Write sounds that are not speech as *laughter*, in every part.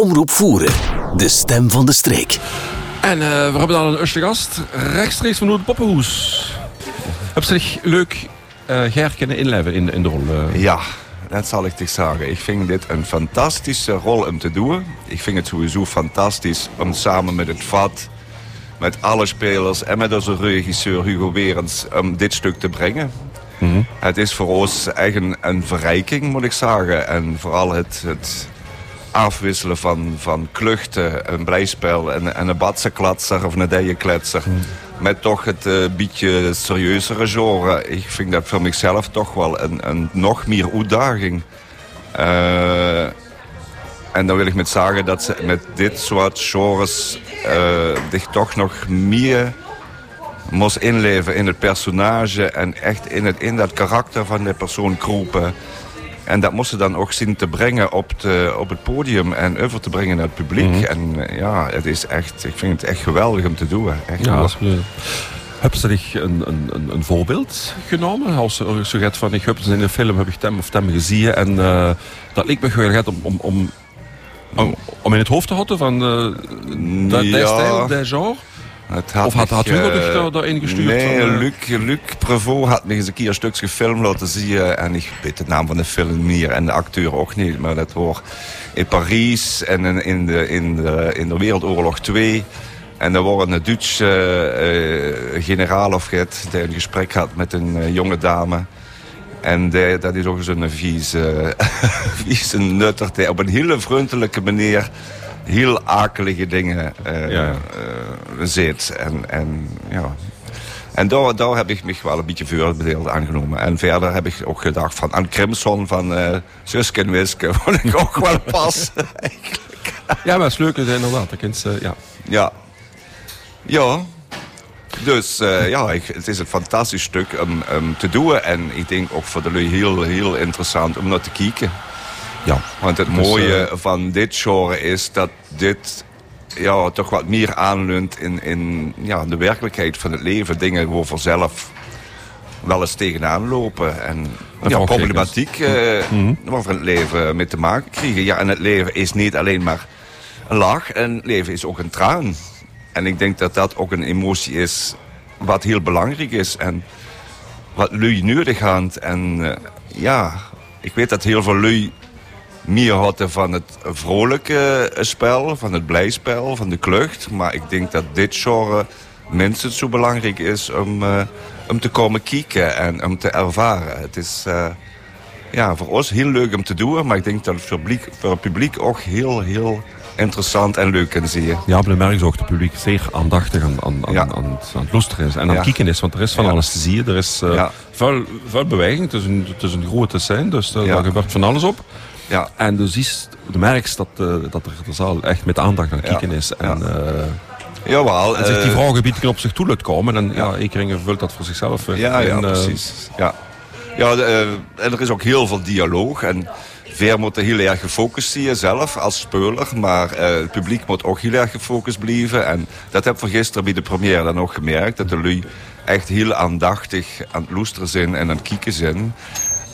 Omroep Voeren, de stem van de streek. En eh, we hebben dan een eerste gast, rechtstreeks van het Poppenhoes. Heb zich leuk uh, herkennen inleven in, in de rol? Uh? Ja, dat zal ik toch zeggen. Ik vind dit een fantastische rol om te doen. Ik vind het sowieso fantastisch om samen met het VAT, met alle spelers en met onze regisseur Hugo Werens om dit stuk te brengen. Mm -hmm. Het is voor ons echt een, een, verrijking, moet ik zeggen. En vooral het, het afwisselen van, van kluchten, een blijspel en, en een badsenklatser of een dijenkletser. Mm. Met toch het uh, beetje serieuzere genre. Ik vind dat voor mezelf toch wel een, een nog meer uitdaging. Uh, en dan wil ik met zeggen dat ze met dit soort genres uh, zich toch nog meer moest inleven in het personage en echt in, het, in dat karakter van de persoon kroepen. En dat moesten dan ook zien te brengen op, de, op het podium en over te brengen naar het publiek. Mm -hmm. En ja, het is echt, ik vind het echt geweldig om te doen. Echt ja, absoluut. Heb ze zich een, een, een voorbeeld genomen? Als je gaat van, ik heb in een film heb ik hem of hem gezien en uh, dat leek me wel om, om, om, om, om in het hoofd te houden van uh, dat, ja. stijl, dat genre? Had of had, had Hugo uh, daar, daarin gestuurd? Nee, van, uh... Luc, Luc Prevot had me eens een keer een stukje film laten zien. En ik weet de naam van de film niet en de acteur ook niet. Maar dat was in Parijs en in, in, de, in, de, in de Wereldoorlog 2. En er was een Duitse uh, generaal of het, die een gesprek had met een jonge dame. En die, dat is ook een vieze, *laughs* vieze nutter die op een hele vriendelijke manier heel akelige dingen uh, ja. uh, zit. En, en, ja. en daar, daar heb ik me wel een beetje voorbeeld aangenomen. En verder heb ik ook gedacht van aan Crimson van uh, Suske en Wiske. *laughs* Vond ik ook wel pas. *laughs* ja, maar het is leuk inderdaad. Dat ja. ja. Ja. Dus uh, ja, ik, het is een fantastisch stuk om, um, te doen. En ik denk ook voor de lui heel, heel interessant om naar te kijken. Ja, want het dus, mooie uh... van dit genre is dat dit ja, toch wat meer aanleunt in, in ja, de werkelijkheid van het leven. Dingen waar vanzelf wel eens tegenaan lopen. En ja, problematiek uh, mm -hmm. waar we het leven mee te maken krijgen. Ja, en het leven is niet alleen maar een lach. En het leven is ook een traan. En ik denk dat dat ook een emotie is wat heel belangrijk is. En wat lui nodig. En uh, ja, ik weet dat heel veel lui meer hadden van het vrolijke spel, van het blijspel, van de klucht. Maar ik denk dat dit genre minstens zo belangrijk is om, uh, om te komen kijken en om te ervaren. Het is uh, ja, voor ons heel leuk om te doen, maar ik denk dat het voor, publiek, voor het publiek ook heel, heel interessant en leuk kan zien. Ja, maar merk je ook het publiek zeer aandachtig aan, aan, aan, ja. aan, aan het luisteren is en aan het ja. kijken is. Want er is van ja. alles te zien. Er is uh, veel, veel beweging. Het is een, het is een grote scène, dus daar gebeurt van alles op. Ja. En dus is, de merkst dat, uh, dat er de zaal echt met aandacht aan het kijken is. En, ja. uh, Jawel, en zich die vragengebieden op zich toe komen. En ja, Ekeringen vult dat voor zichzelf. Ja, ja, precies. Ja, ja en er is ook heel veel dialoog. En Ver moet heel erg gefocust zijn zelf als speler. Maar het publiek moet ook heel erg gefocust blijven. En dat heb ik gisteren bij de première dan ook gemerkt. Dat de lui echt heel aandachtig aan het loesteren zijn en aan het kijken zijn.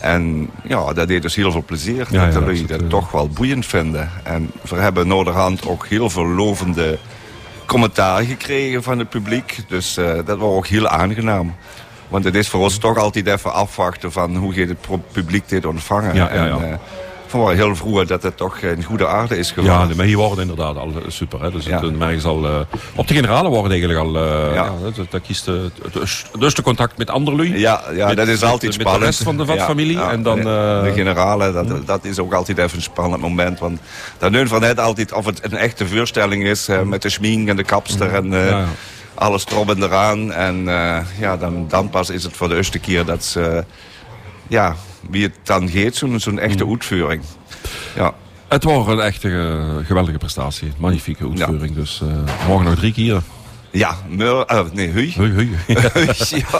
En ja, dat deed dus heel veel plezier. Ja, dat ja, jullie dat, toch wel boeiend vinden. En we hebben noorderhand ook heel veel lovende commentaar gekregen van het publiek. Dus uh, dat was ook heel aangenaam. Want het is voor ons toch altijd even afwachten van hoe gaat het publiek dit ontvangen. Ja, ja, en, uh, heel vroeg dat het toch in goede aarde is geworden. Ja, maar hier worden inderdaad al super. Hè. Dus ja. het, merk al, uh, op de generale worden eigenlijk al... Uh, ja. ja dat kiest uh, dus de contact met andere lui. Ja, ja met, dat is altijd met, spannend. Met de rest van de *laughs* vatfamilie. En dan, de, de generale, dat, dat is ook altijd even een spannend moment. Want dan neemt van altijd of het een echte voorstelling is... met de schmink en de kapster en... Alles erop en eraan. En ja, dan, dan pas is het voor de eerste keer dat ze... ja, wie het dan geeft, zo'n zo'n echte mm. uitvoering. Ja. Het was een echte uh, geweldige prestatie. Magnifieke uitvoering. Ja. Dus uh, morgen nog drie keer. Ja, meur, uh, nee, *laughs* ja.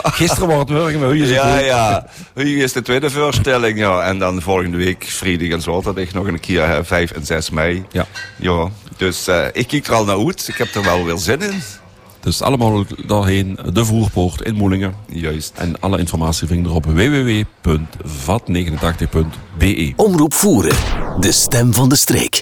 Gisteren was het morgen, maar hui is het Ja, ja. Hui is de tweede voorstelling, ja. En dan volgende week, vrijdag en zaterdag, nog een keer, hè, 5 en 6 mei. Ja. Ja, dus uh, ik kijk er al naar uit. Ik heb er wel weer zin in. Dus allemaal daarheen, de voerpoort in Moelingen. Juist. En alle informatie vind je op www.vat89.be. Omroep Voeren, de stem van de streek.